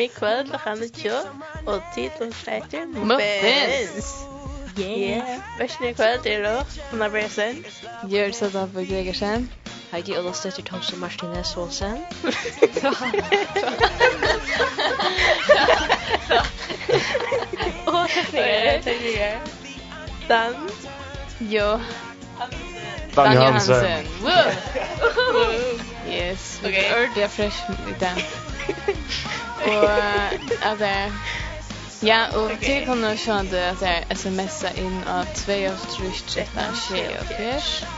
i kveld klokka 19, og titlen heter Muffins. Yeah. Versen i kveld er da, Anna Bresen. Gjør det sånn på Gregersen. Heidi og Lost Etter Thomsen Martine Solsen. Og tekniker. Dan. Jo. Dan Johansen. Woo! Yes, Okej. er ordentlig fresh med den och att det Ja, och okay. det kommer så att det är smsa in av 2 och 3 och 4 och 4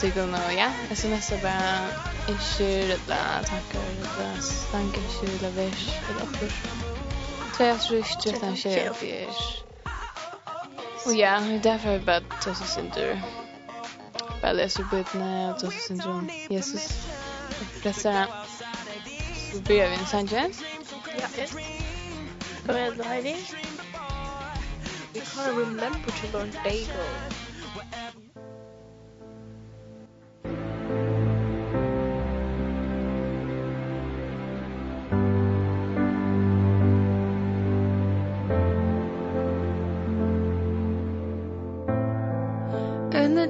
det går nå, ja. Jeg synes det bare ikke eller tanker, rydde stanker, ikke vers, eller opper. Tve og tru, ikke rydde skjer og fyr. Og ja, derfor er bare tås og synder. Bare leser bøtene og tås og synder om Jesus. Presser vi börja vid en sanje. Ja, ett. Kom igen, Heidi. We can't remember to learn bagel.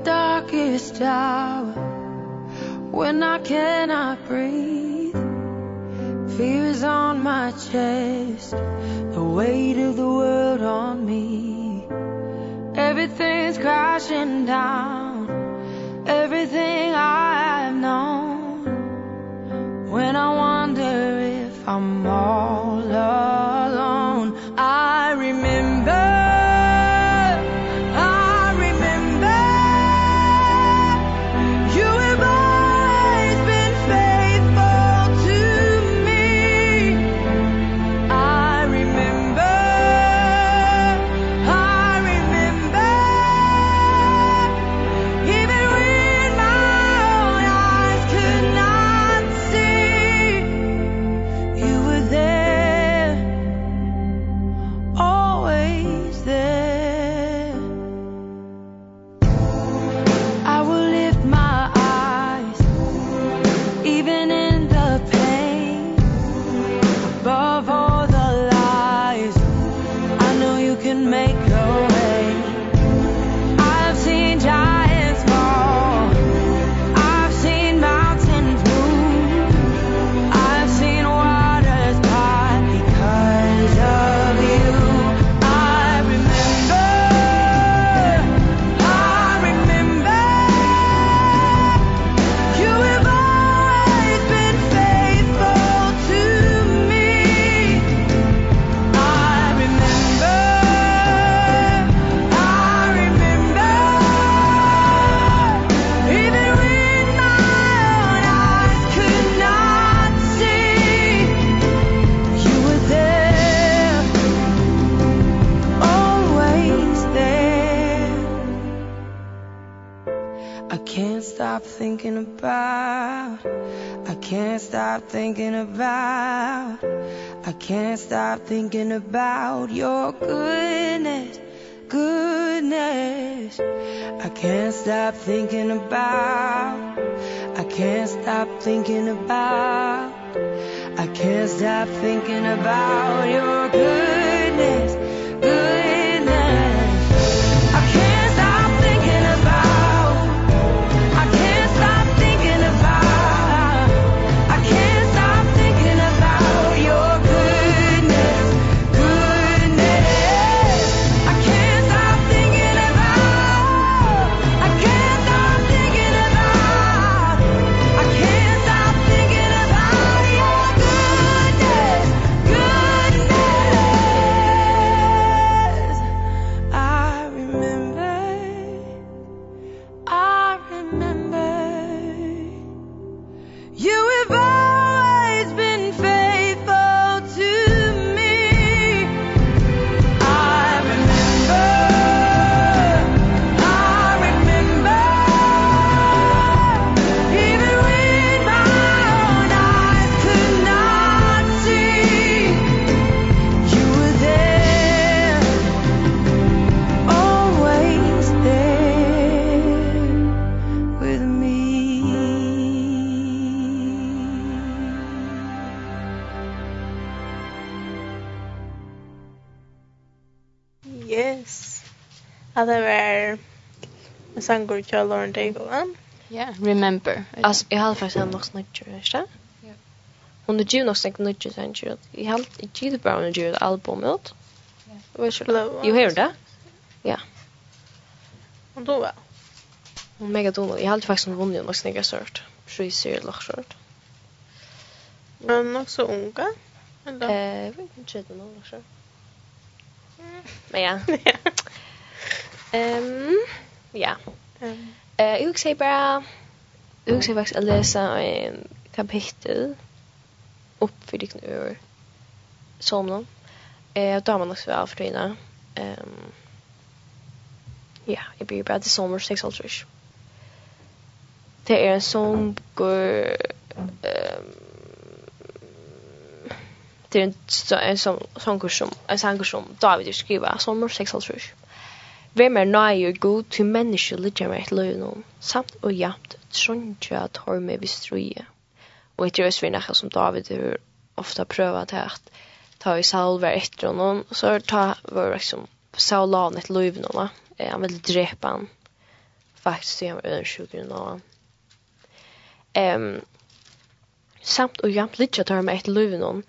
darkest hour when I cannot breathe fear is on my chest the weight of the world on me. Everything's crashing down everything i've known. When i wonder if i'm all alone. thinking about I can't stop thinking about I can't stop thinking about your goodness goodness. I can't stop thinking about I can't stop thinking about I can't stop thinking about your goodness goodness. at det var en sanger til Lauren Daigle, ja? Ja, remember. Alltså, jag hade faktiskt en också nödgjur, inte? Ja. Hon är ju också en nödgjur, sen ju. Jag hade ju bara en nödgjur album ut. Ja. Jo, hör det? Ja. Hon då väl? Hon mega då. Jag hade faktiskt en vunnit en också nödgjur sort. Priser eller sort. Men också unga? Eh, jag vet inte, jag vet inte, jag vet inte, vet vet Ehm ja. Ehm jag vill säga bara jag vill säga faktiskt att läsa en kapitel upp för dig nu som någon. Eh då har man också väl för dina. Ehm ja, jag blir bara till sommar 6 alltså. Det är en sån går ehm det är en sån sån kurs som en sån kurs som David skriver sommar 6 alltså. Vem er nøye og god til menneske ligger med et løgn samt og jamt trondja at hår med vi struje. Og etter oss vi nekka som David har ofta prøva til at ta i Saul var etter honom, så ta var liksom Saul la han et løgn Eh, han ville drepa han. Faktisk så han var ødensjukren av. Um, samt og jamt ligger at hår med et løgn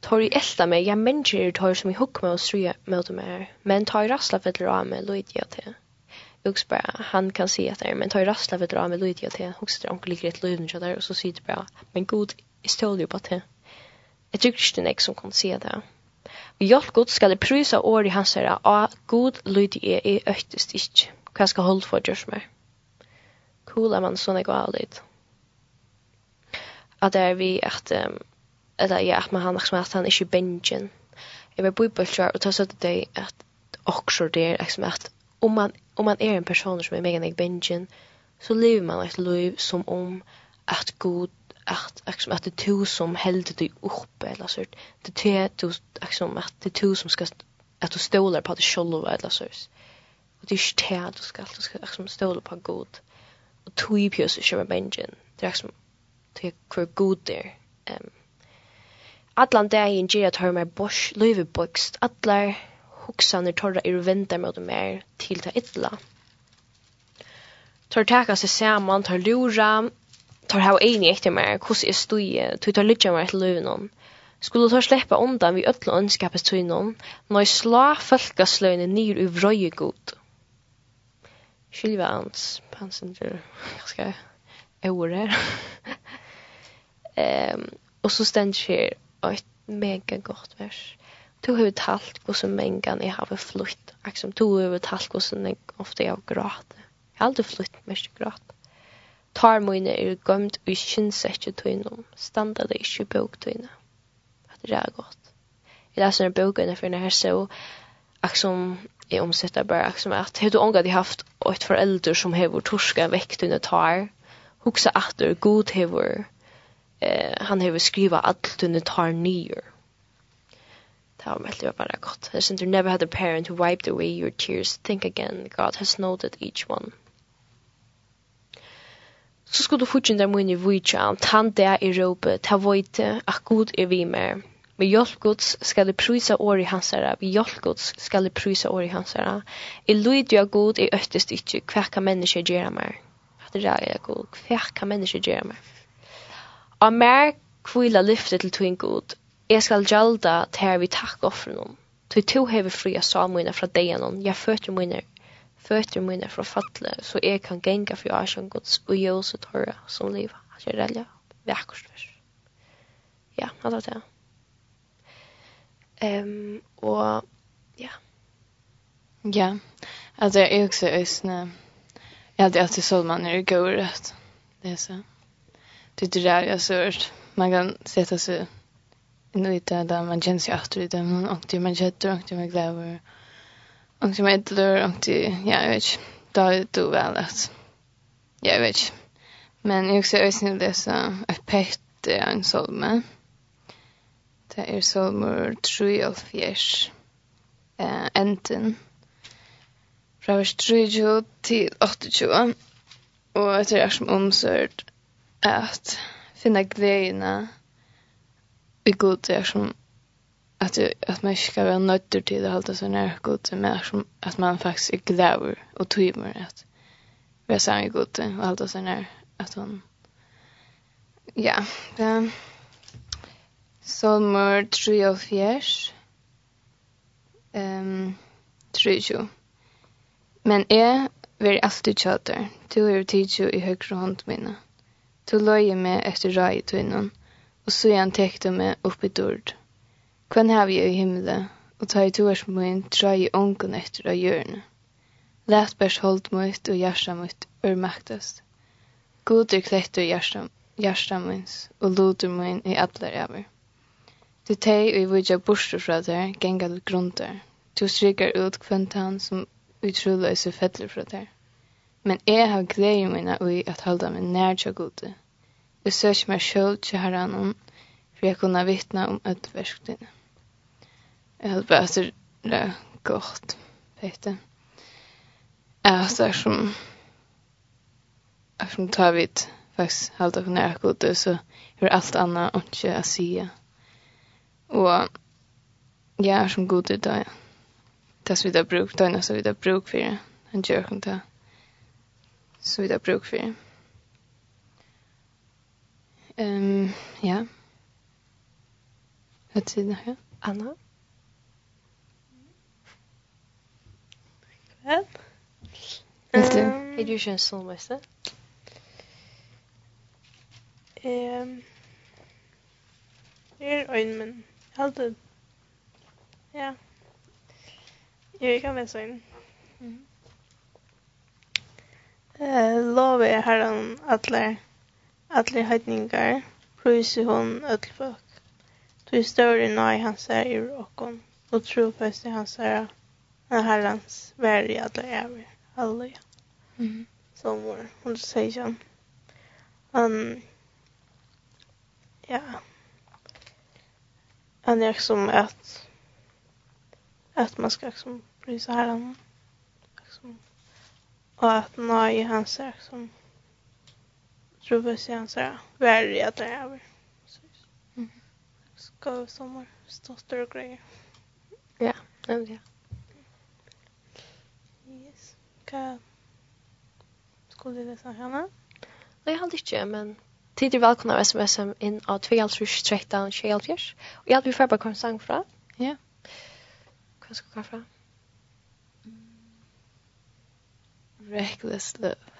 tar i elda mig, jag människor är tar som i hugg med och strya med dem här. Men tar i rassla för att med mig, lojt jag till. Ugs bara, han kan se att det är, men tar i rassla för att av mig, lojt jag till. Hugs där, hon ligger ett lövn där och så sitter det bara, men god, jag stål ju på det. Jag tycker inte nek som kan se det. Vi hjälp god ska det prysa år i hans herra, a god lojt jag är öktest inte. Hva skal holde for Josh med? Cool er man sånn jeg går av litt. At det er vi at um, eller ja, att man har liksom att han inte bänken. Jag vill bo på och ta så att det att också det liksom att om man om man är en person som är mega nek bänken så lever man ett liv som om att god att liksom att det to som hällde dig uppe eller så det te to liksom att det to som ska att du stolar på det själva eller så. Och det är ju det du ska du ska liksom stola på god. Och tog ju pjös i själva bänken. Det är liksom det är kvar god där. Um, Allan dagen ger jag tar mig bors, løyve bokst, allar hoksaner torra ur väntar mot mer til ta illa. Tar täcka seg saman, tar lura, tar ha eini efter mer, hos er stoje, tar tar lycka mer till löven Skulle tar sleppa undan vi ötla önskapet till någon, när slå folkaslöjne nyr ur vröje god. Skilva hans, pansinger, jag ska, år Ehm, um, Og så ständer sig ett mega gott vers. Du har talt hur som mängan jag har flytt. Liksom du har talt hur som jag ofta jag gråt. Jag har aldrig flytt mest gråt. Tar mine er gömt i kynsetje tøynom, standa det ikke i bøktøyne. Det er godt. Jeg leser en bøkene for denne her, så Aksum jeg omsetter bare aksom at har du omgå haft et forelder som hever torska vekt under tar, huksa at du god hever eh, han har skriva allt under tar nyer. Det var väldigt bara gott. I since you never had a parent who wiped away your tears. Think again, God has noted each one. Så skulle du fortsätta med en vujtja tan tant det i ropet, ta vojte, att god är vi med. Med hjälp skal ska du prisa år i hans ära. Med hjälp skal ska du prisa år i hans ära. I lyd jag god i öttest icke, kväcka människor gärna mer. Att det där är god, kväcka människor gärna mer. Og mer kvila lyfte til tuin god, jeg skal gjalda til vi takk offrenom. Tui to hever fria samuina fra deianon, jeg føtter mine, føtter mine fra fatle, så jeg kan genga for asjan gods og jose torra som liv. Han jeg relja, vekkost vers. Ja, han tar det. Um, og, ja. Ja, altså jeg er også øsne, jeg hadde alltid sånn man er i gøyret, det er så det är där jag sört. Man kan sätta sig in i det där man känner sig efter i det. Man ångte man känner, ångte man gläver. Ångte man ädler, ångte, ja, jag vet inte. Då är det väl att, ja, jag vet inte. Men jag också ösning det så ett pett är en solme. Det är solmer 3 av fjärs. Eh, enten. Fra vers 3 til 28. Og etter er som omsørt att finna glädjerna i god det som att att man ska vara nöjd till att hålla sig nära god det mer som att man faktiskt är glad och tymer att vi är samma god det och hålla sig nära att hon ja det Salmer 3 och 4 um, 3 Men jeg vil alltid kjøter. Du er tidsu i høyre hånd minne. Du løye meg etter rai i tøynen, og så igjen tekte meg opp i dord. Kvann hev jeg i himmelen, og ta i toers min trai i ånken etter av hjørne. Læt bærs holdt mot og hjersta mot ørmaktast. God er klett og hjersta, hjersta minns, og loder min i atler over. Du teg og i vudja borste fra der, genga til grunder. Du stryker ut kvantan som utruløse fettler fra der. Men jeg har glede mine i at holde meg nær til gode og søk meg selv til herren for jeg kunne vittne om ødversk dine. Jeg hadde bare så det godt, vet du. Altså, er som er som tar vidt faktisk halvt og nær godt, så er alt annet og ikke å si. Og jeg er som god i dag, ja. Det som vi har brukt, det er som vi har brukt for det. Han gjør ikke det. Så vi har brukt for det. Ehm, ja. Hört sie nachher? Anna? Kväll? Vill du? Er du känns som mästa? Ehm... Er ein, men... alltid. Ja. Jeg kan väl så in. Mm. Eh, lov är herran atler... Alle heidningar, prøysi hon öll folk. Tu større nøy hans er i råkon, og tro pøsti hans er en herrans vær i alle æver. Halleluja. Mm. Sommer, hon sier sånn. Han, ja. Han er som at at man skal som prisa herran. Som, og at nøy hans er som tror vi ser så här verre at det er over. Skal vi sommer stå større greier. Ja, men ja. Yes. Hva skulle du lese henne? Nei, jeg hadde ikke, men tid er välkomna av sms inn av 2.13 24. Och jag hade ju bare en sang fra. Ja. Vad ska jag fra? Reckless love.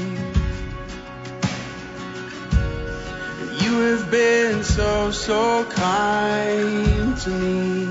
have been so so kind to me.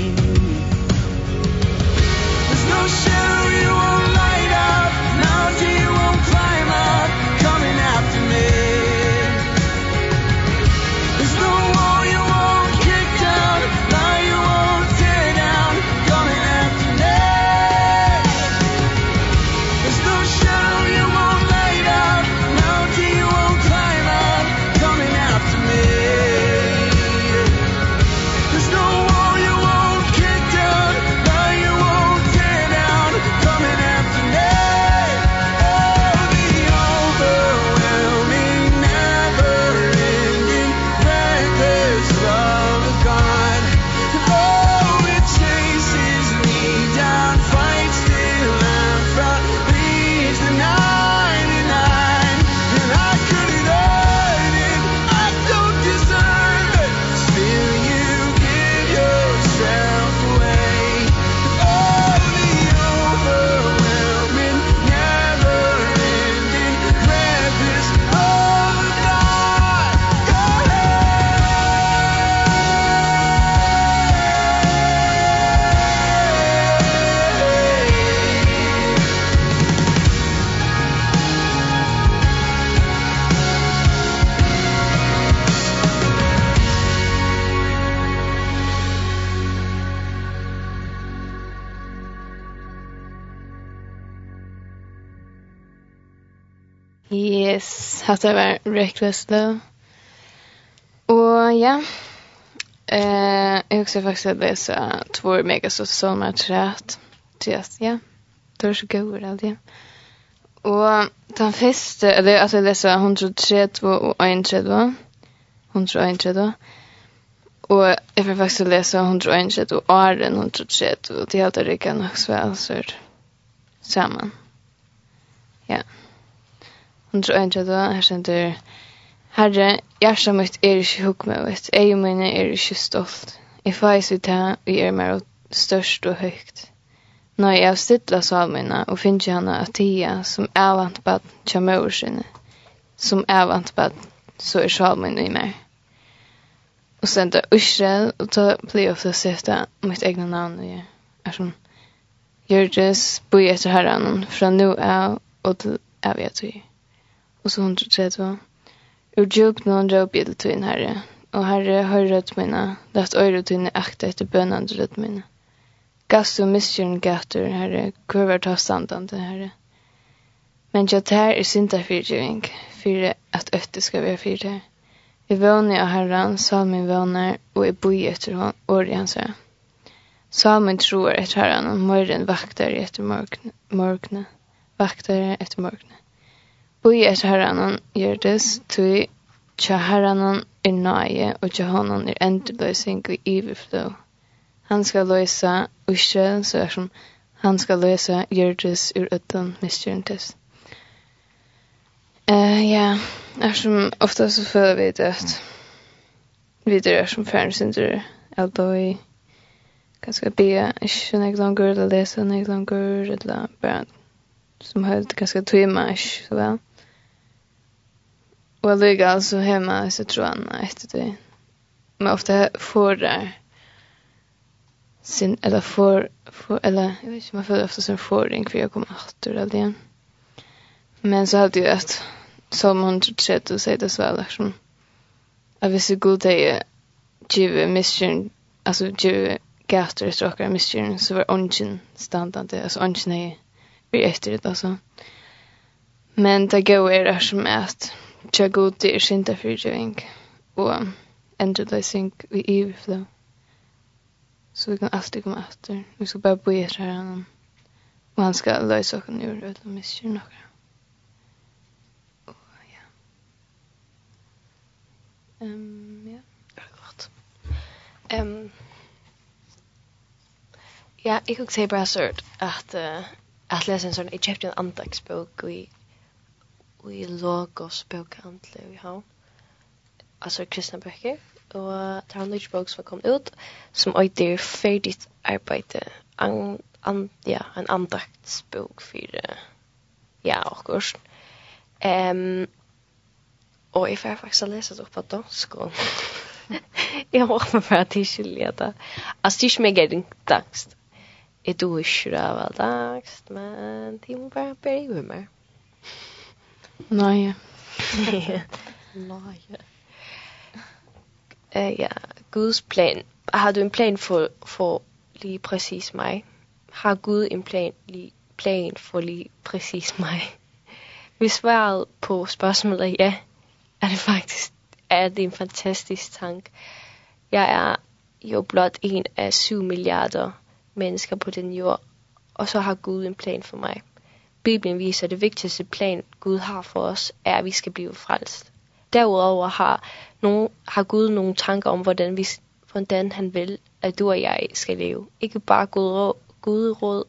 share you won't light up. Now you won't climb. Yes, hatt det var Reckless Love. Og ja, eh, jeg husker faktisk at det så två mega så så mycket rätt. Just, ja, det var så god allt, ja. Og den første, eller altså jeg leser 132 og 132, 131, og jeg får faktisk lese 131 og Aren 132, og de hadde rikket nok svæl, så sammen. Ja. 131, her sender Herre, hjertet mitt er ikke hukmøvet, jeg mine er ikke stolt. Jeg feis ut her, vi er mer størst og høyt. Når jeg avstidla salmina og finner henne at tia som avant bad kjamøver sinne, som avant bad, så er salmina i meg. Og senda Israel, og ta blir ofta seta mitt egna navn og jeg er som Gjørdes, boi etter herran, fra nu av og til evighet jeg og så 132. Ur djup noen råp jeg til tøyen herre, og herre høy rødt mine, lest øyre tøyene akta etter bønene rødt mine. Gast og miskjøren gater, herre, kurver ta standande, herre. Men jeg tar er synda fyrtjøring, fyre at øtte skal være fyrt her. Jeg våner av herren, salmen våner, og jeg bor etter hon, året hans herre. Salmen tror etter herren, og morgen vakter etter morgene, vakter etter morgene. Bui et herranan gjørdes, tui tja herranan er nøye, og tja honan er endeløsing og iverflå. Han skal løsa Israel, så er som han skal løsa gjørdes ur ødden miskjørintes. Uh, ja, er som ofta så føler vi det at vi det er som færre synder er døy, kanskje bia, ikke nek langer, eller lese nek langer, eller bare som høyde ganske tøyma, ikke så vel. Och jag så alltså hemma så tror han efter det. Men ofta får där sin eller får får eller jag vet inte man får ofta sin förring för jag kommer att det. Men så hade jag att som hon tror att säga det så väl liksom att vissa god dag ju mission alltså ju gaster stråkar mission så var ungen standande alltså ungen är vi efter det alltså. Men det går är det som är att tja god det är synda fördrivning och ändra dig synk vid överflöd. Så vi kan alltid komma efter. Vi ska bara bo her honom. og han ska lösa oss ur ödla misskör några. Och ja. Um, ja. Gott. Um, ja, jag kan säga bara så at, uh, att läsa en sån, jag köpte en andagsbok og i Logos bokhandel i havn. Altså kristne bøker. Og det er en ny bok som har kommet ut, som øyder ferdig arbeid. An, an, ja, en andaktsbok for ja, akkurat. Um, og jeg får faktisk lese det opp på dansk. jeg håper bare at jeg ikke leder det. Altså, det er ikke mega ringt angst. Jeg tror ikke det var angst, men det må bare bli med meg. Nej. Nej. Eh ja, Guds plan. Har du en plan for for lige præcis mig? Har Gud en plan lige plan for lige præcis mig? Hvis svaret på spørgsmålet er ja, er det faktisk er det en fantastisk tanke. Jeg er jo blot en af 7 milliarder mennesker på den jord, og så har Gud en plan for mig. Bibelen viser, at det vigtigste plan, Gud har for os, er, at vi skal blive frelst. Derudover har, nogen, har Gud nogle tanker om, hvordan, vi, hvordan han vil, at du og jeg skal leve. Ikke bare Gud råd, Gud råd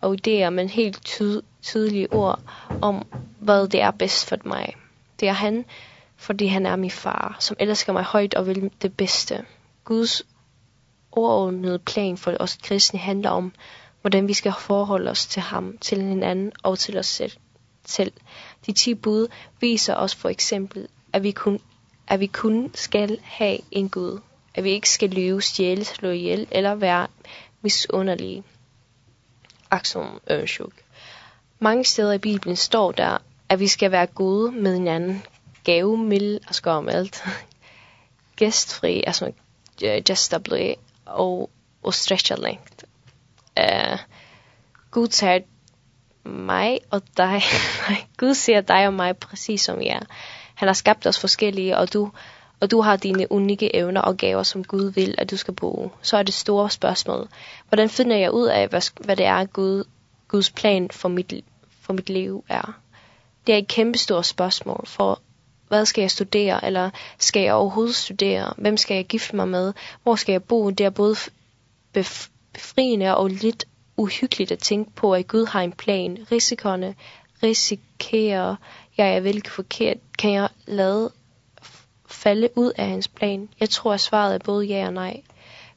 og idéer, men helt tyd, tydelige ord om, hvad det er bedst for mig. Det er han, fordi han er min far, som elsker mig højt og vil det bedste. Guds overordnede plan for os kristne handler om hvordan vi skal forholde os til ham, til hinanden og til os selv. De ti bud viser os for eksempel, at vi kun, at vi kun skal have en Gud, at vi ikke skal lyve, stjæle, slå ihjel eller være misunderlige. Aksom Ørnschuk. Mange steder i Bibelen står der, at vi skal være gode med hinanden, gave, mild og skår om alt, gæstfri, altså gæstabli og, og stretcher længt eh Gud ser mig och dig. Gud ser dig och mig precis som vi. Han har skabt oss forskellige, og du, og du har dine unikke evner og gaver, som Gud vil, at du skal bruge. Så er det store spørgsmål. Hvordan finder jeg ud af, hvad, hvad det er, Gud, Guds plan for mit, for mit liv er? Det er et kæmpestort spørgsmål, for hvad skal jeg studere, eller skal jeg overhovedet studere? Hvem skal jeg gifte mig med? Hvor skal jeg bo? Det er både bef befriende og lidt uhyggeligt at tænke på, at Gud har en plan. Risikerne risikerer, jeg er hvilket forkert, kan jeg lade falde ud af hans plan? Jeg tror, at svaret er både ja og nej.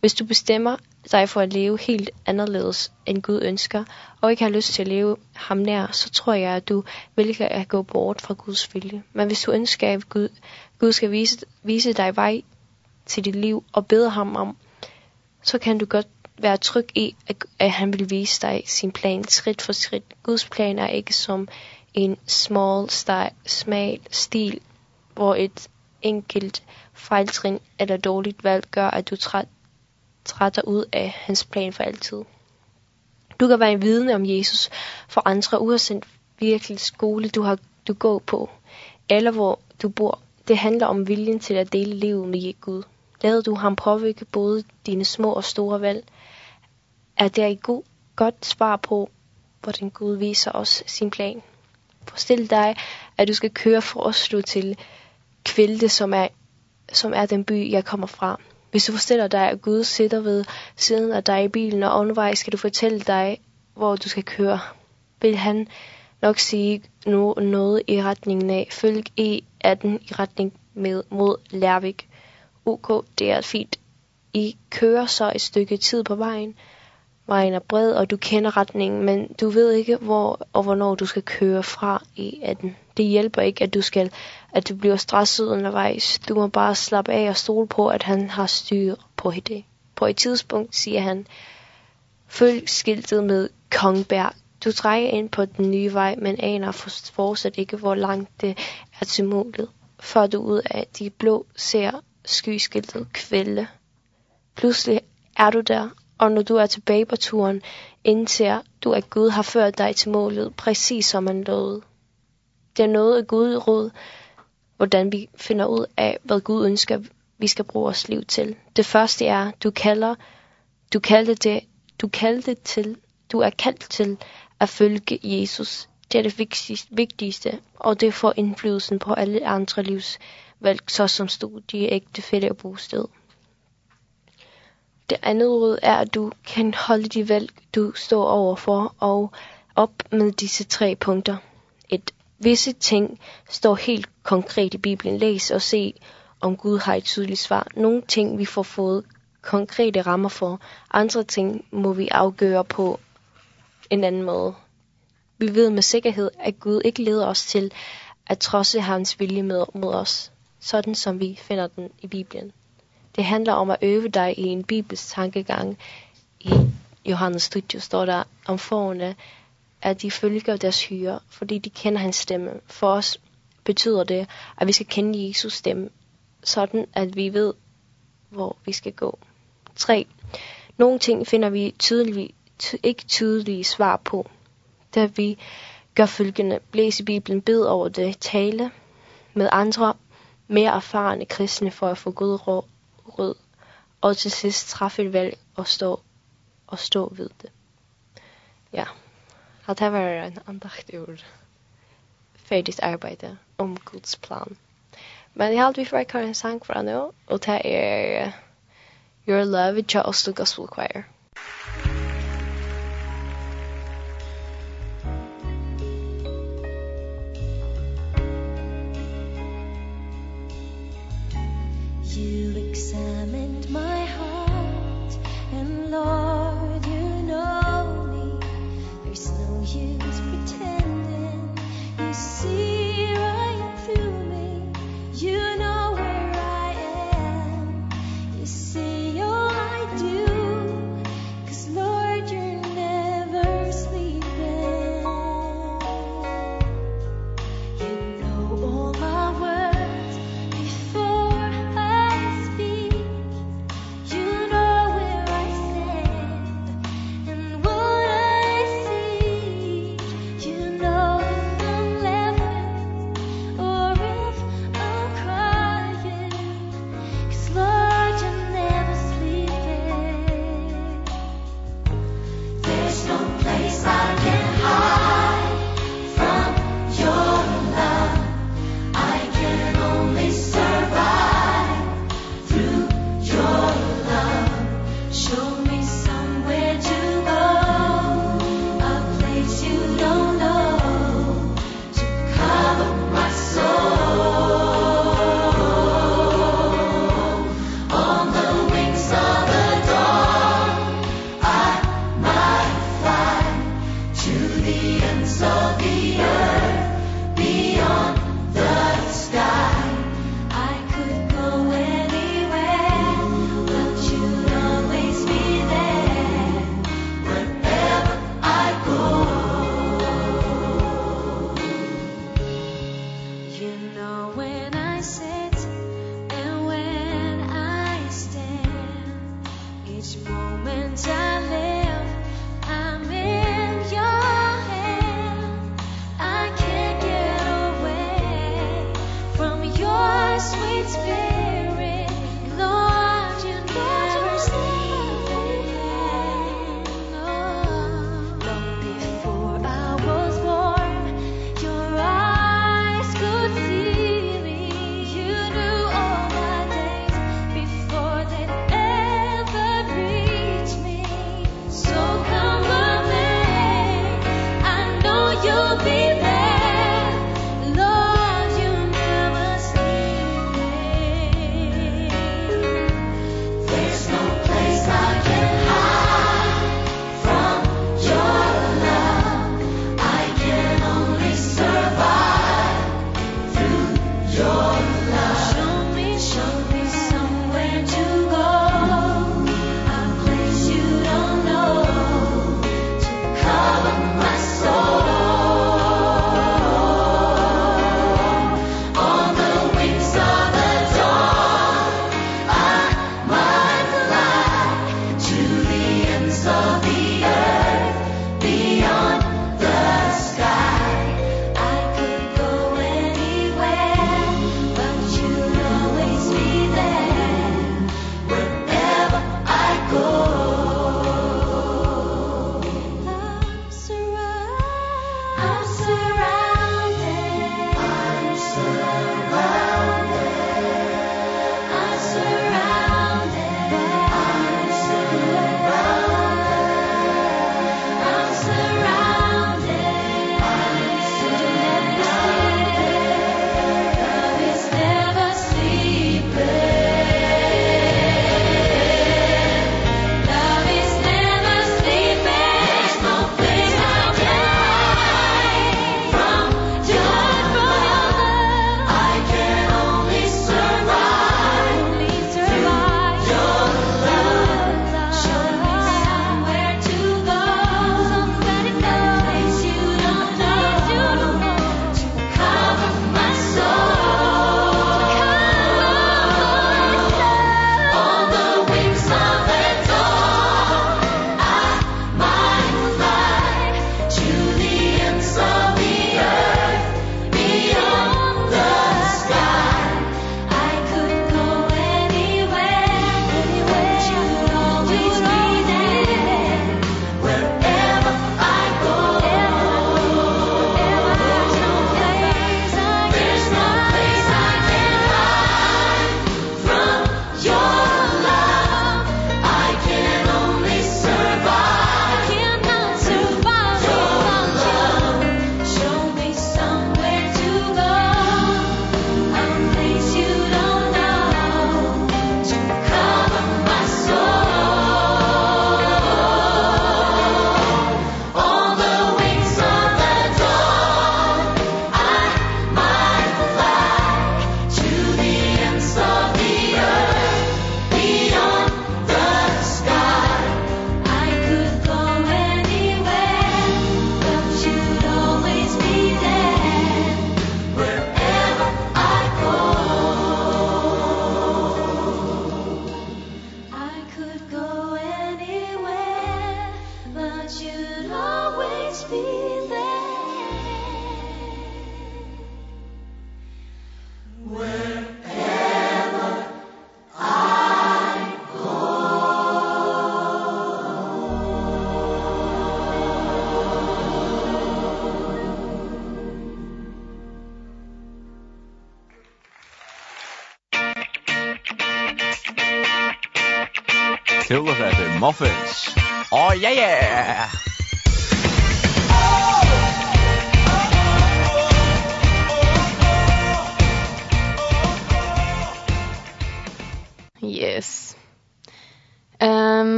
Hvis du bestemmer dig for at leve helt anderledes, end Gud ønsker, og ikke har lyst til at leve ham nær, så tror jeg, at du vælger at gå bort fra Guds vilje. Men hvis du ønsker, at Gud, Gud skal vise, vise dig vej til dit liv og bede ham om, så kan du godt være tryg i, at, at han vil vise dig sin plan skridt for skridt. Guds plan er ikke som en small, stil, smal stil, hvor et enkelt fejltrin eller dårligt valg gør, at du træt, trætter ud af hans plan for altid. Du kan være en vidne om Jesus for andre, uanset virkelig skole, du har du går på, eller hvor du bor. Det handler om viljen til at dele livet med Gud. Lad du ham påvirke både dine små og store valg, at det er et god, godt svar på, hvordan Gud viser os sin plan. Forestil dig, at du skal køre fra Oslo til Kvilde, som er, som er den by, jeg kommer fra. Hvis du forestiller dig, at Gud sitter ved siden af dig i bilen, og undervejs skal du fortælle dig, hvor du skal køre, vil han nok sige no, noget i retningen af følg E18 i retning med, mod Lærvik. OK, det er fint. I kører så et stykke tid på vejen, vejen er bred, og du kender retningen, men du ved ikke, hvor og hvornår du skal køre fra i at Det hjælper ikke, at du skal at du bliver stresset undervejs. Du må bare slappe af og stole på, at han har styr på det. På et tidspunkt siger han, følg skiltet med Kongberg. Du trækker ind på den nye vej, men aner fortsat ikke, hvor langt det er til målet. Før du ud af de blå ser skyskiltet kvælde. Pludselig er du der, og når du er tilbage på turen, indser du, at Gud har ført dig til målet, præcis som han lovede. Det er noget af Gud råd, hvordan vi finder ud af, hvad Gud ønsker, vi skal bruge vores liv til. Det første er, du kalder, du kaldte det, du kaldte til, du er kaldt til at følge Jesus. Det er det vigtigste, vigtigste og det får indflydelsen på alle andre livsvalg, såsom studie, ægtefælde og bosted. Det andet råd er, at du kan holde de valg, du står overfor, og op med disse tre punkter. Et visse ting står helt konkret i Bibelen. Læs og se, om Gud har et tydeligt svar. Nogle ting, vi får fået konkrete rammer for. Andre ting må vi afgøre på en anden måde. Vi ved med sikkerhed, at Gud ikke leder os til at trodse hans vilje med mod os, sådan som vi finder den i Bibelen. Det handler om at øve dig i en bibelsk tankegang. I Johannes studie står der om forne at de følger deres hyre, fordi de kender hans stemme. For os betyder det, at vi skal kende Jesus stemme, sådan at vi ved, hvor vi skal gå. 3. Nogle ting finder vi tydelige, ty ikke tydelige svar på, da vi gør følgende. Læs i Bibelen, bed over det, tale med andre mere erfarne kristne for at få god råd rød, og til sidst træffe et valg og stå, og stå ved det. Ja, og det var en andagt ur færdigt arbejde om Guds plan. Men jeg har aldri fra en sang fra nu, og det er Your Love, Just Oslo Gospel Choir. Thank you. examined my heart and Lord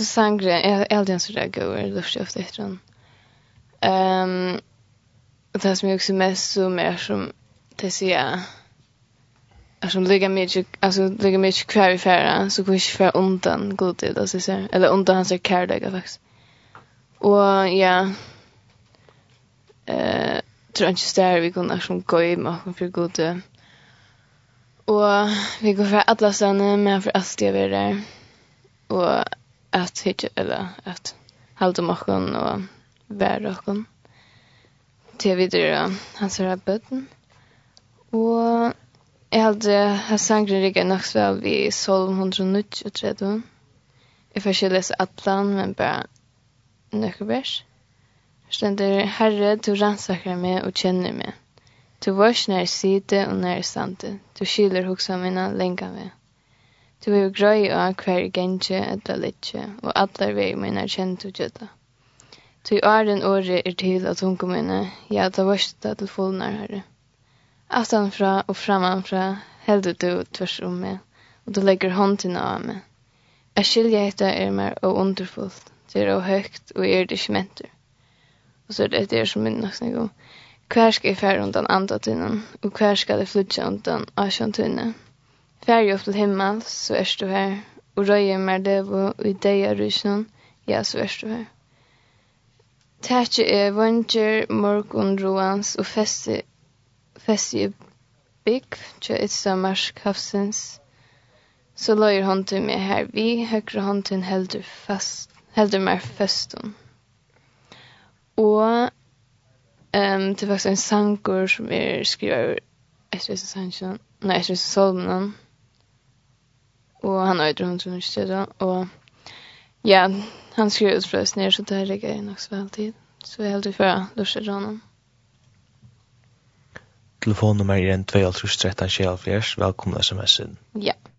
så sangre är äldre än så där går luftskift efter den. Ehm och det som jag också mest så mer som det ser jag som ligger mycket alltså ligger mycket kvar i färra så går inte för undan god godhet alltså så eller undan hans kärlek faktiskt. Och ja eh tror inte stær vi kunde som gå i for god tid. Og vi går för alla stönne med för Astia vi där. Och att hitta eller att hålla maken och være kan til videre hans rabbeten och jag hade har sangren rigga nok så vi Psalm 139 Jeg får ikke lese atlan, men bare några vers. Herre, du rannsakar mig och kjenner mig. Du vars när jag sitter och när jag stande. Du kyler hoksa mina länkar meg. Du er jo grøy av hver gengje etla litje, og atler vei mine er kjent og gjøtta. er den året er til at hun kom inne, ja, ta det til fullnar herre. Aftanfra og framanfra heldur du tvers om meg, og du legger håndtina av meg. Jeg skiljer etter er mer og underfullt, det er og høgt og er det ikke mentur. Og så er det etter som minnes nok om, hver skal jeg fære undan andatinen, og hver skal jeg flytja undan asjantinnet, Färg upp til himmel så er du her. Og røyer mer det og i deg er rysen. Ja, så er du her. Tætje er vunger morgon, ruans og festi festi i bygg tja itsa marsk havsens. Så løyer hånd til meg her vi, høyre hånd til heldur fast, heldur mer festum. Og um, det er faktisk en sangur som er skriver etter sangen, nei, etter solmen, og han har ju drömt universitetet og ja, han skriver ut förresten ner så där ligger jag också alltid. Så jag heldig for å lusha till honom. Telefonnummer er 1 2 3 24. Välkomna sms-en. Ja. Yeah.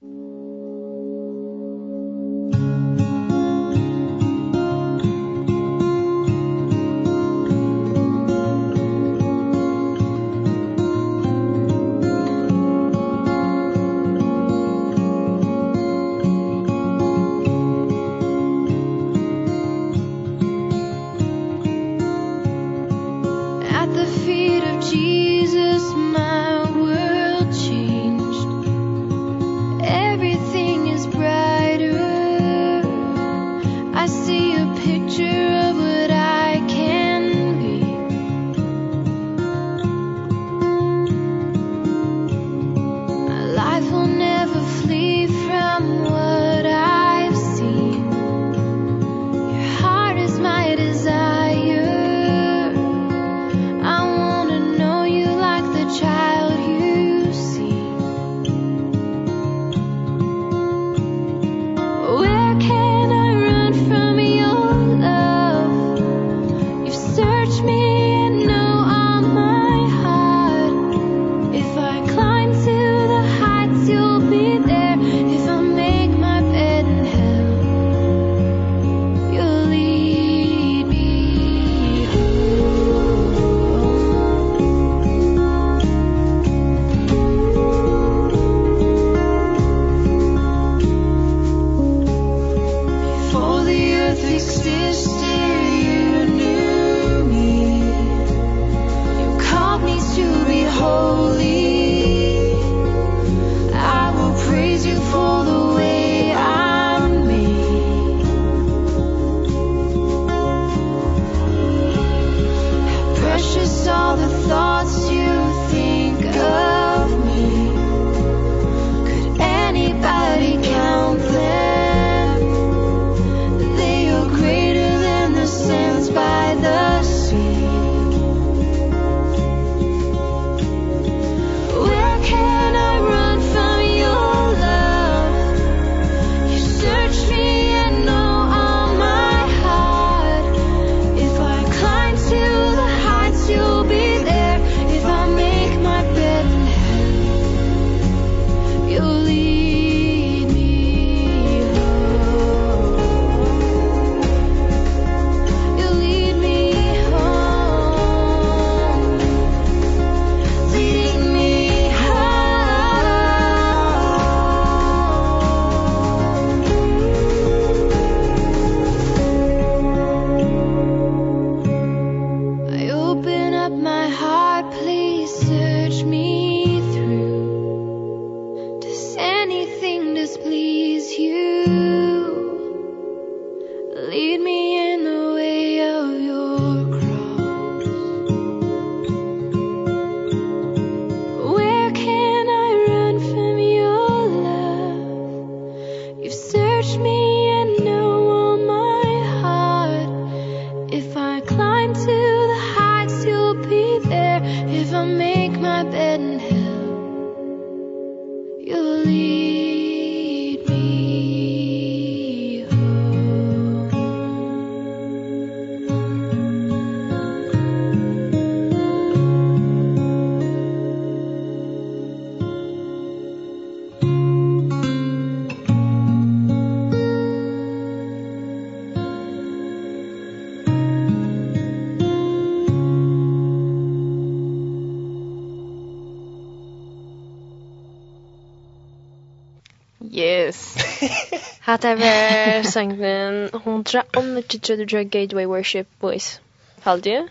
Hatt er ver sangen hundra om det tredje Gateway Worship Boys. Halde du?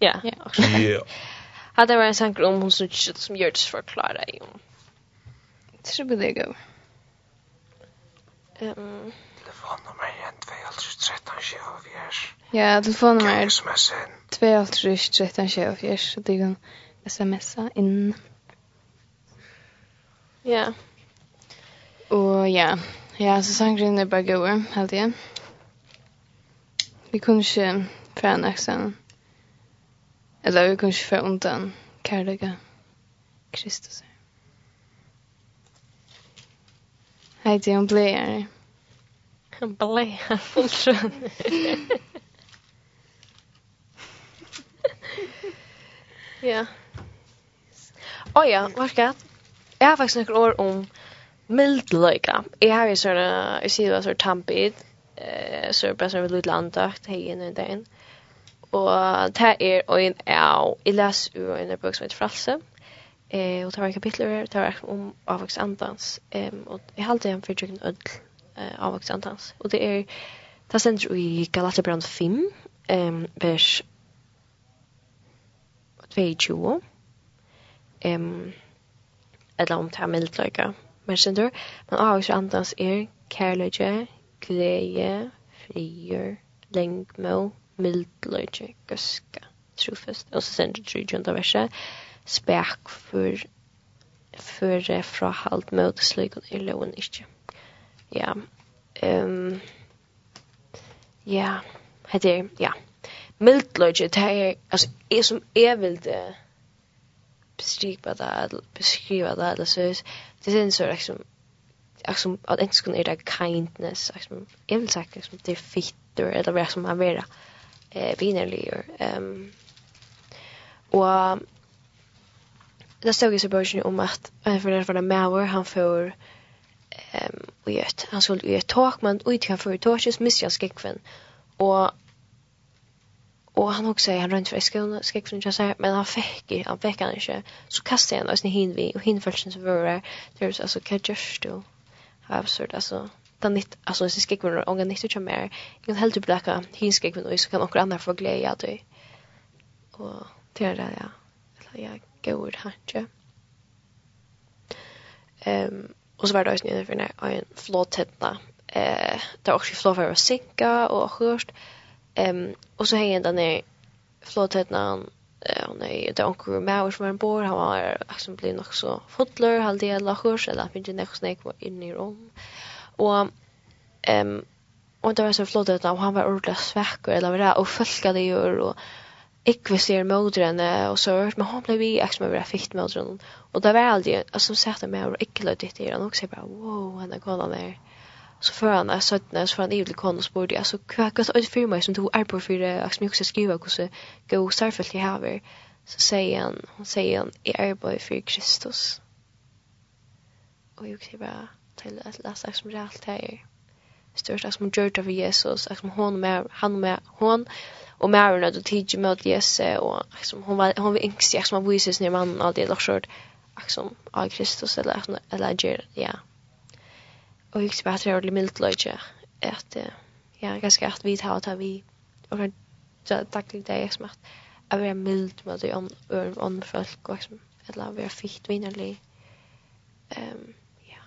Ja. Ja. Hatt var en sang om hon som som gjør det for Clara i om. Tror det går. Ehm Telefonnummer er 2.13.24 Ja, telefonnummer er 2.13.24 Så det kan smsa inn Ja Og ja, Ja, så sangren er bare gode, helt igjen. Vi kunne ikke fra en eksen. Eller vi kunne ikke fra undan kærlige Kristus. Heidi, hun ble her. Hun ble her, fulltrønn. Ja. Åja, oh, varska. Jeg har faktisk noen år om mild lika. Jag har ju såna, jag ser vad så tampid eh så bara så lite andakt hej in i den. Og det er en av, jeg leser ur en bok som heter Fralse. Eh og det var en kapitler her, det var om avväxtandans. Ehm og jeg halte en fördjukning öll eh avväxtandans. Og det er, det ständer i Galaterbrand 5 ehm vers 22. um, eller om det er mildløyga, men sindur, men avgjør andans er kærløyge, glede, frier, lengmå, mildløyge, gøske, trofest. Og så sender du trygjende verset, spek for for fra halt mot slykon er loven ikke. Ja. um, ja, hade ja. mildløyge, det er, altså, jeg som är vil det beskriva det beskriva det eller så, det syns så liksom liksom att inte skulle är det kindness liksom jag vill säga liksom det fitter eller vad som har varit eh vinerlier ehm och det stod i så början om att för det var Mauer han får ehm och han skulle ju ett tak men och inte kan få taket missjas gick och Och han också han runt för skolan ska jag inte säga men han fick han fick han inte så kastade han oss ni hin vi och hin försen så var det det var alltså just då absurd alltså. Den nytt alltså så ska jag ånga nytt och mer jag helt upp läka hin ska jag så kan några andra få glädje av det. och det är det ja eller jag går här ehm och så var det också nere för en flåtetna. eh där också flåvar var sinka och hörst Ehm och så hänger den där flåtätnan eh hon är det onkel Mauer som en bor han var liksom blir nog så fotler halde jag la hörs eller finns det nästa snäck var inne i rum och ehm och det var så flott och han var ordla svack eller vad det och fölkade gör och ikve ser modren och så men han blev ju extra mer fikt modren och det var aldrig alltså sett med och ikle det där och så bara wow han där kollar där så för han är sötna så får han evig kon och sporde alltså kvackas och för mig som tog är på för det att mycket skriva hur så gå särskilt i haver så säger han hon säger han är på för Kristus. Och jag kan bara till att läsa som det allt här störst som det av Jesus som hon med han med hon og Mary då tidig mot Jesus och liksom hon var hon var yngst ängslig som var vises när man alltid lagt skört liksom av Kristus eller eller ja Og jeg husker bare at det er ordentlig mildt løyde, at ja, ganske at vi tar og tar vi, og kan daglig det er som at jeg vil være mildt med det om ånd folk, og liksom, eller være fikt vinnerlig. Um, ja.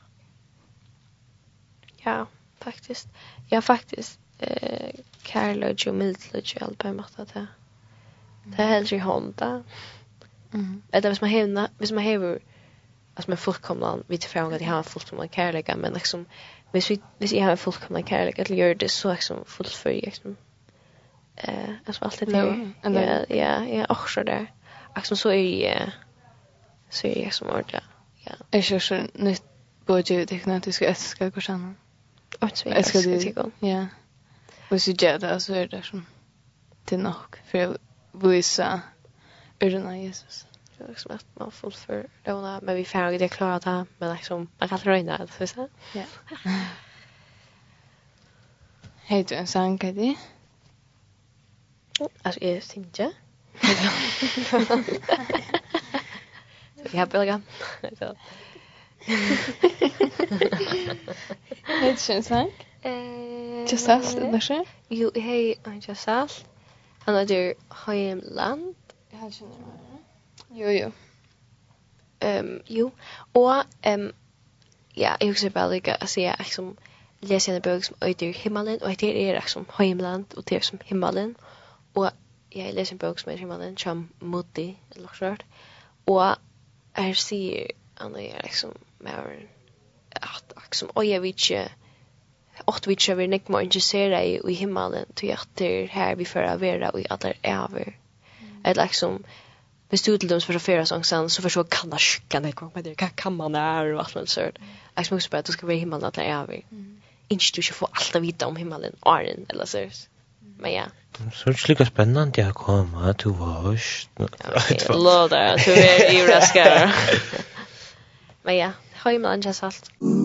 Ja, faktisk. Ja, faktisk. Eh, kærløyde og mildt løyde, alt på en måte at det. Det er helt i hånda. Mm. Eller hvis man hevna, hvis man hever, alltså med fullkomna vi till frågan att jag har fullkomna kärlek men liksom hvis vi hvis jag har en fullkomna kärlek att göra det så liksom fullt för liksom eh alltså allt det där. Ja ja ja också där liksom så är jag så är jag som ordla ja. Är så så nytt både det kan att du ska älska gå sen och så älska dig. ja. Och så gör det så är det som det nog för visa urna Jesus. Det är liksom att man får för låna, men vi får det klara det, men liksom, man kan röna det, så att Ja. Hej du en sang, Katie? Alltså, jag syns inte. Jag har börjat. Hej du en sang? Just us, det där Jo, hej, just us. Han heter Heimland. Jag har inte Jo, jo. Um, jo. Og um, ja, jeg husker bare like, å si at jeg som leser en bøk som øyder himmelen, og etter er liksom som heimland, og det er som himmelen, og jeg leser en bøk som er himmelen, som Moody, eller noe sånt, og jeg sier, han er liksom, som, mer, at liksom, og jeg vet ikke, åt vi ikke vil ikke må interessere i himmelen, til at det er her vi får være, og i alle er over. Eller liksom, hvis du til dem för sånn sen, så forstår jeg kan da skicka ner kom med det Hva kan man er og alt allt sånt. Jag måste at du skal være i himmelen att er vill. Ikke du ikke får alt å vite om himmelen og den, eller så. Men ja. Så er det slickar spennende jeg kommer att du var. det. du er i raskere. Men ja, himmelen just allt. Mm.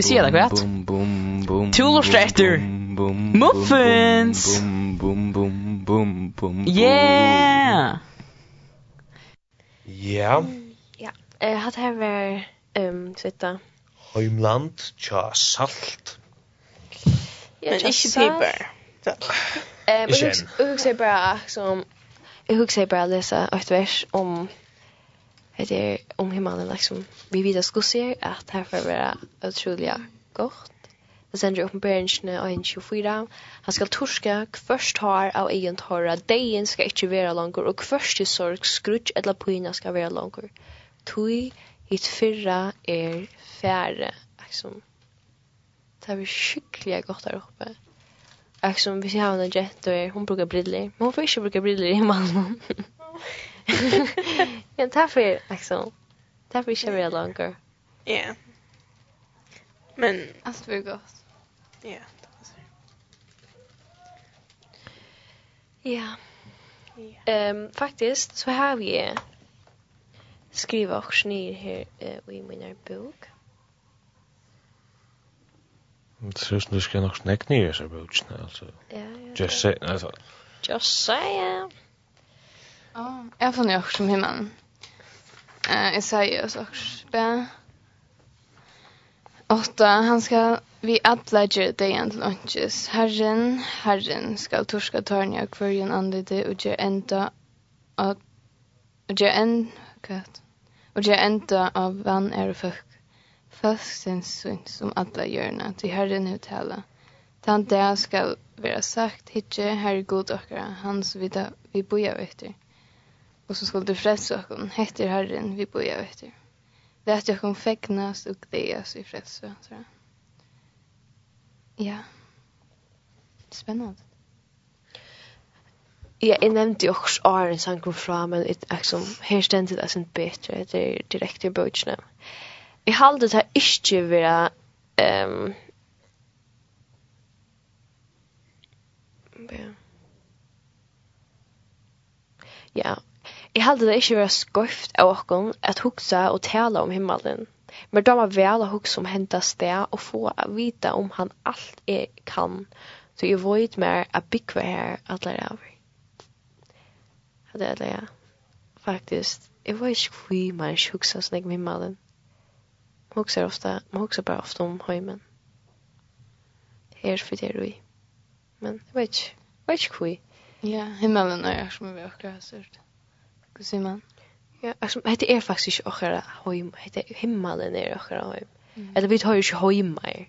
vi se det kvätt. Bum bum bum. Tulor strätter. Muffins. Bum bum bum bum bum. Yeah. Ja. Ja, eh hat her var ehm sitta. Heimland, tja salt. Ja, Men ikke paper. Eh, men jeg husker bare som, jeg husker bara å lese vers om det är om himmelen, liksom vi vet vidare skulle se att här får vara otroligt gott. Det sen är uppenbarelserna av en 24. Han skal torska först har av egen torra. Dejen skal ikke være langer, og först i sorg skrutsch eller pyna skal være langer. Tui hit fyrra er färre. Liksom. Det är skickliga gott där uppe. Liksom, vi ser henne jett och hon brukar briller. Men hon får inte bruka briller i mannen. Ja, därför liksom. Därför kör vi longer. Ja. Men allt var gott. Ja, det var så. Ja. Ehm faktiskt så har vi skriva också ner här uh, i min bok. Det ser ut som du skal nok snakke ner i seg boken, altså. Ja, ja. Just say, altså. Just say, ja. Ja, jag får nog som himlen. Eh, Isaias också. Be. Åtta, han ska vi alla ger det en till lunches. Herren, Herren ska torska törnja kvörjen andede och ger enda av och ger en kat. Och ger enda av vann är folk. Folk syns som alla görna till Herren uttala. Tant det ska vara sagt, hitje, herre god åkara, hans vida vi boja efter og så skulle du frelse okken, heter Herren, vi boja etter. Lät at kom fäcknas og deas i frelse. frälse. Ja. Spennende. Ja, jeg nevnte jo også Aron som kom fra, men it, liksom, her här det sånn bedre, det er direkte i bøtjene. Jeg hade det ikke inte vara um, Ja, Jeg held det ikke være skøft av okken at huksa og tala om himmelen. Men da var vel å huksa om henta sted og få å vite om han alt jeg kan. Så jeg vet mer at bygge her alle er av. Det er det, ja. Faktisk, jeg vet ikke hvor man ikke huksa sånn om himmelen. Man hukser ofta, man hukser bare ofta om heimen. Her for det er vi. Men jeg vet ikke, jeg vet ikke hvor. Ja, himmelen er som vi också har sett. Hva sier man? Ja, altså, hette er faktisk ikke åkere høym, er himmelen er åkere høym. Mm. Eller vi tar jo ikke høymer.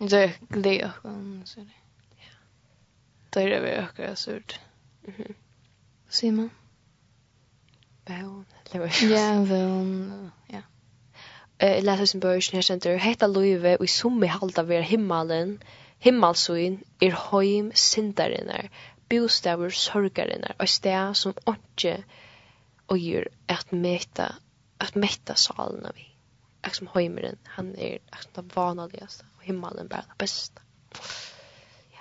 Det er glede åkere, så det. Ja. Da er vi åkere surt. Mhm. Hva sier man? Vøvn, eller hva Ja, vøvn, ja. Jeg leser som børsen her senter, hette løyve, og i halda ver er himmelen, himmelsøyn, er heim sindarinnar, bostavur sorgarinnar, og stær som åndsje, och gör att mäta att mätta salen av vi. Att som höjmeren, han är att det vanligaste och himmelen bara det bästa. Ja.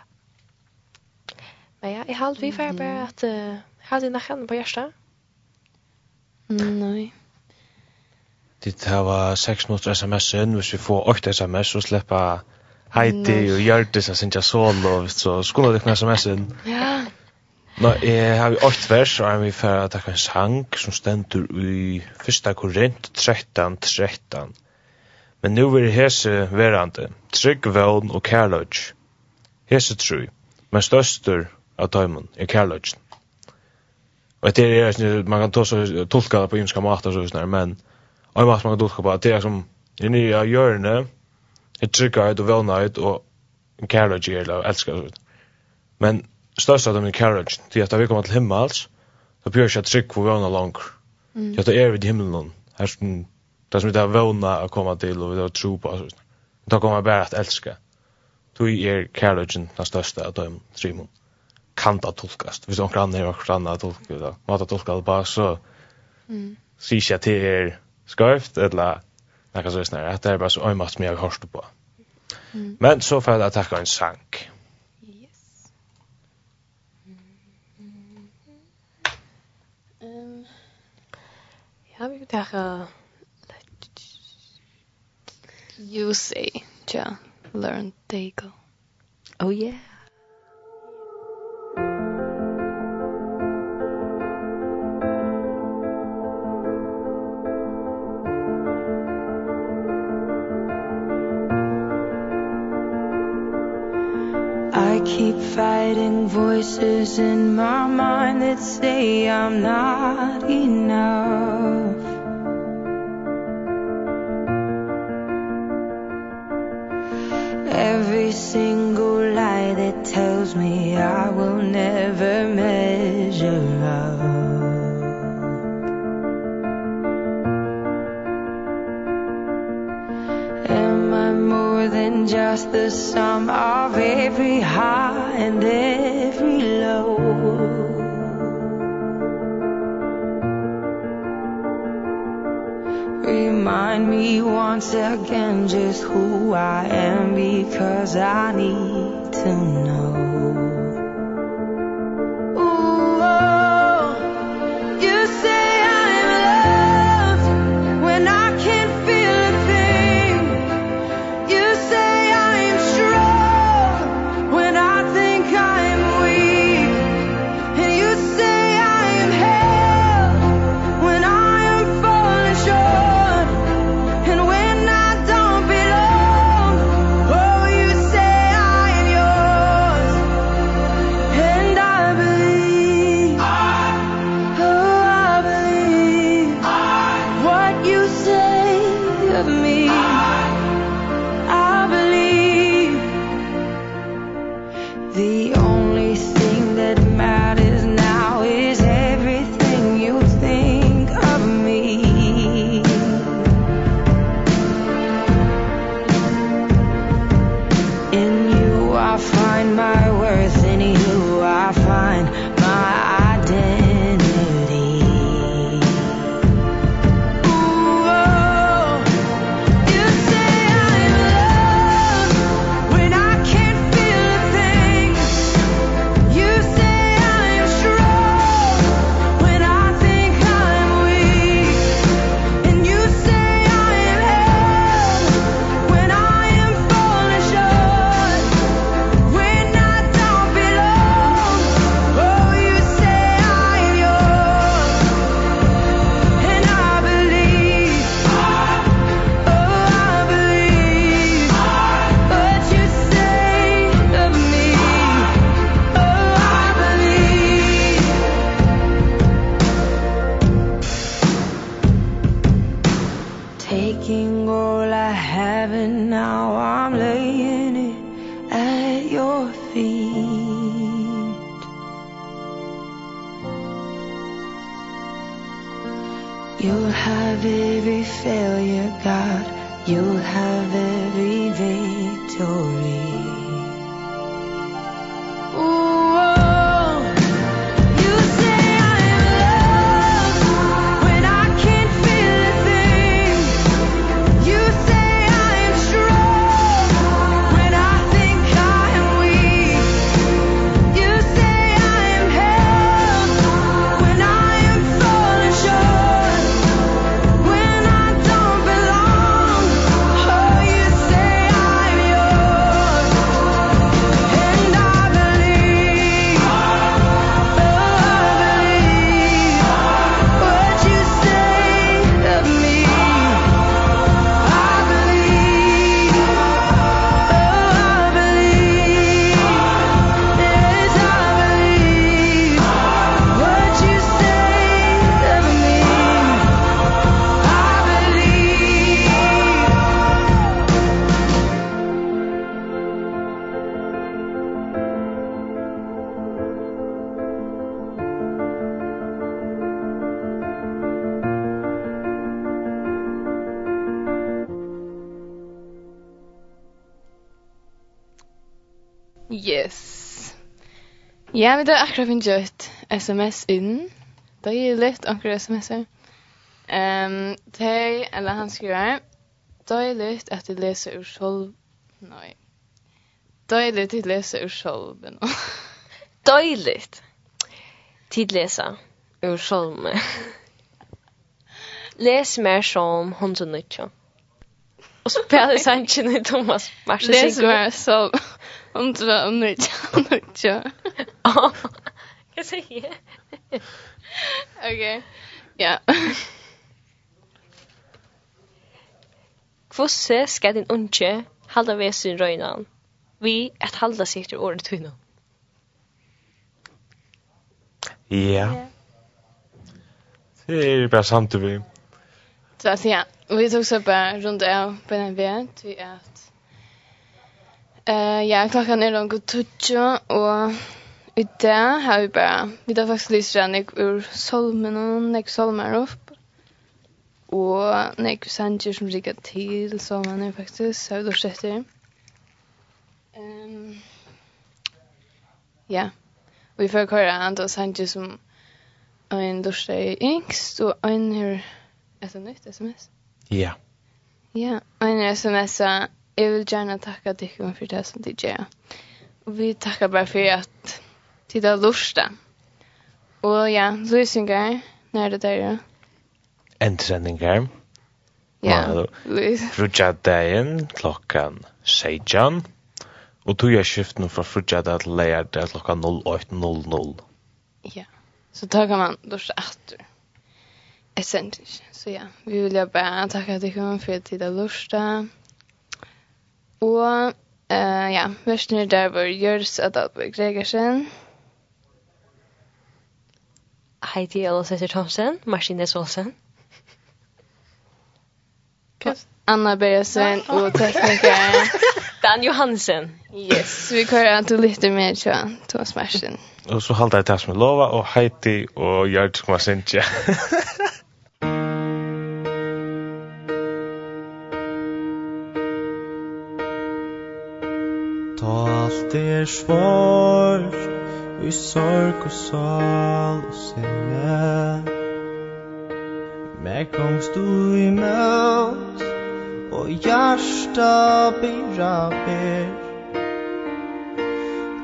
Men ja, i halv vi får bara att uh, hade dina handen på hjärsta. Nej. Det här var 6 minutter sms-en, hvis vi får 8 sms, så släppa Heidi og Hjørtis og Sintja Sol, og så skulle det kunna sms-en. Ja. Nå, jeg har jo åkt vers, og jeg vil fære at en sang som stendur i 1. Korint 13, 13. Men nu vil hese verande, trygg vevn og kærløg. Hese tru, men støster av tøymon er kærløg. Og det er, man kan også tolka det på ymska mater, og sånn, men og mat man kan tolka på, det er som, er nye hjørne, er trygghet og vevnhet og kærløg er, eller elskar, men størst av dem i carriage, til at vi kommer til himmels, så bjør ikke trygg for vana langer. Mm. Til at det er vid himmelen, her som det som vi har vana å komme til, og vi har tro på, da kommer jeg bare at elska. Tui er carriagen den største av dem trimon. Kan det tolkast, hvis noen grann er og grann er tolka, da måtte tolka det bare, så mm. sier ikke at det er skarft, eller nekka så er snarere, at det er bare så øymast som jeg har hørt på. Mm. Men så får jeg takka en sank. Mm Taka you say, ja, learn they go. Oh yeah. I keep fighting voices in my mind that say I'm not enough every single lie that tells me I will never measure up. Am I more than just the sum of every high and every low? remind me once again just who I am because I need to know. Ja, vi har akkurat finnet et sms inn. Det er litt akkurat sms'er. Um, Tei, eller han skriver, Døyligt at jeg leser ur sjolv... Nei. Døyligt at jeg leser ur sjolv. Døyligt. Tid lesa ur sjolv. Les mer sjolv hundre nødtja. Og så pæler sannsyn Thomas Marsen. Les mer sjolv. Om du var unnöjd, unnöjd. Ja, jag säger. Okej, ja. Kvosse skal din unge halda ved sin røynan, vi at halda sikt ur året tunna. Ja. Det er bare samt vi. Så ja, vi tog så bare rundt av på den veien, vi at Eh ja, klokkan er langt tutsjo, og i dag har vi bare, vi tar faktisk lyst fra nek ur solmen og nek solmer opp, og nek sanger som rikker til solmen er faktisk, så då lort Ehm Um, ja, vi får køre andre sanger som en lort er yngst, og en her etter nytt sms. Ja. Ja, en er sms-a Jeg vil gärna takke dere for det som du gjør. Og vi takker bare for at du har lust. Og ja, lösningar när det där är. Entrenningar. Ja. Frutja dagen klockan 16. Og tog jeg skiften fra frutja dag til leir til klokka 08.00. Ja. Så da kan man dusta etter. Jeg. Så ja, vi vil jo bare takke dere for at de har lurt det. Og uh, ja, versene der var Jørs Adalberg Gregersen. Heidi Elisette Thomsen, Marcine Solsen. Anna Bergesen og tekniker Dan Johansen. Yes, vi kører at du lytter med til Thomas Martin. Og så halter jeg det som jeg lover, og Heidi og Gjørts kommer sin er svårt i sorg og sal og sinne. Mer komst du i møt og hjärsta byrra ber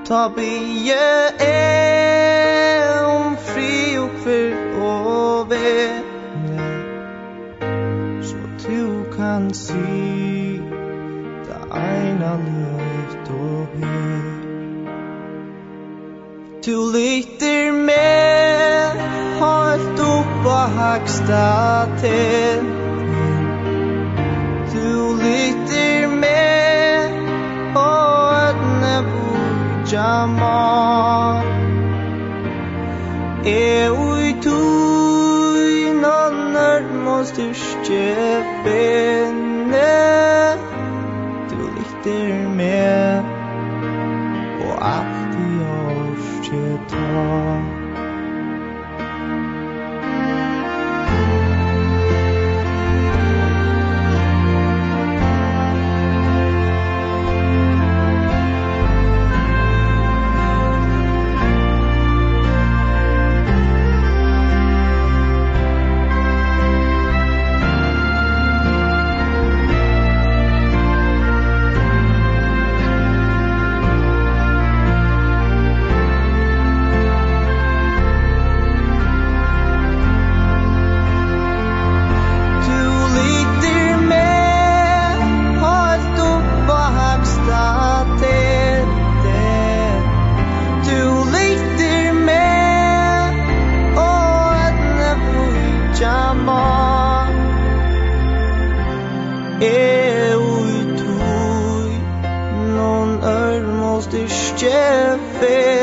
Ta bie e om fri og kvill og vene Så du kan si Du lytter med Halt oppa haksta til. nothing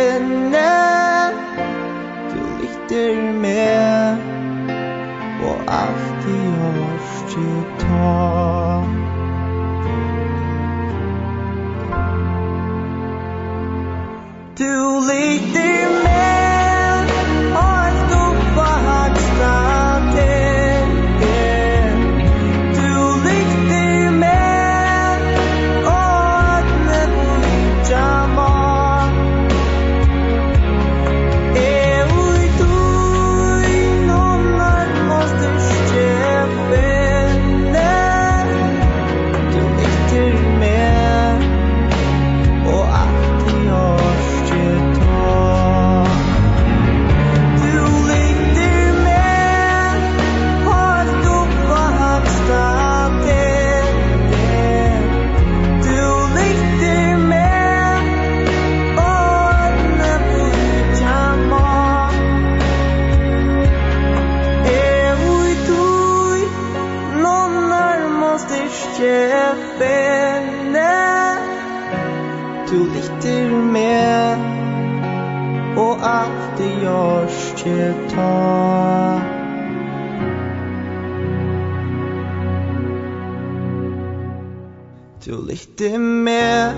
møtte meg.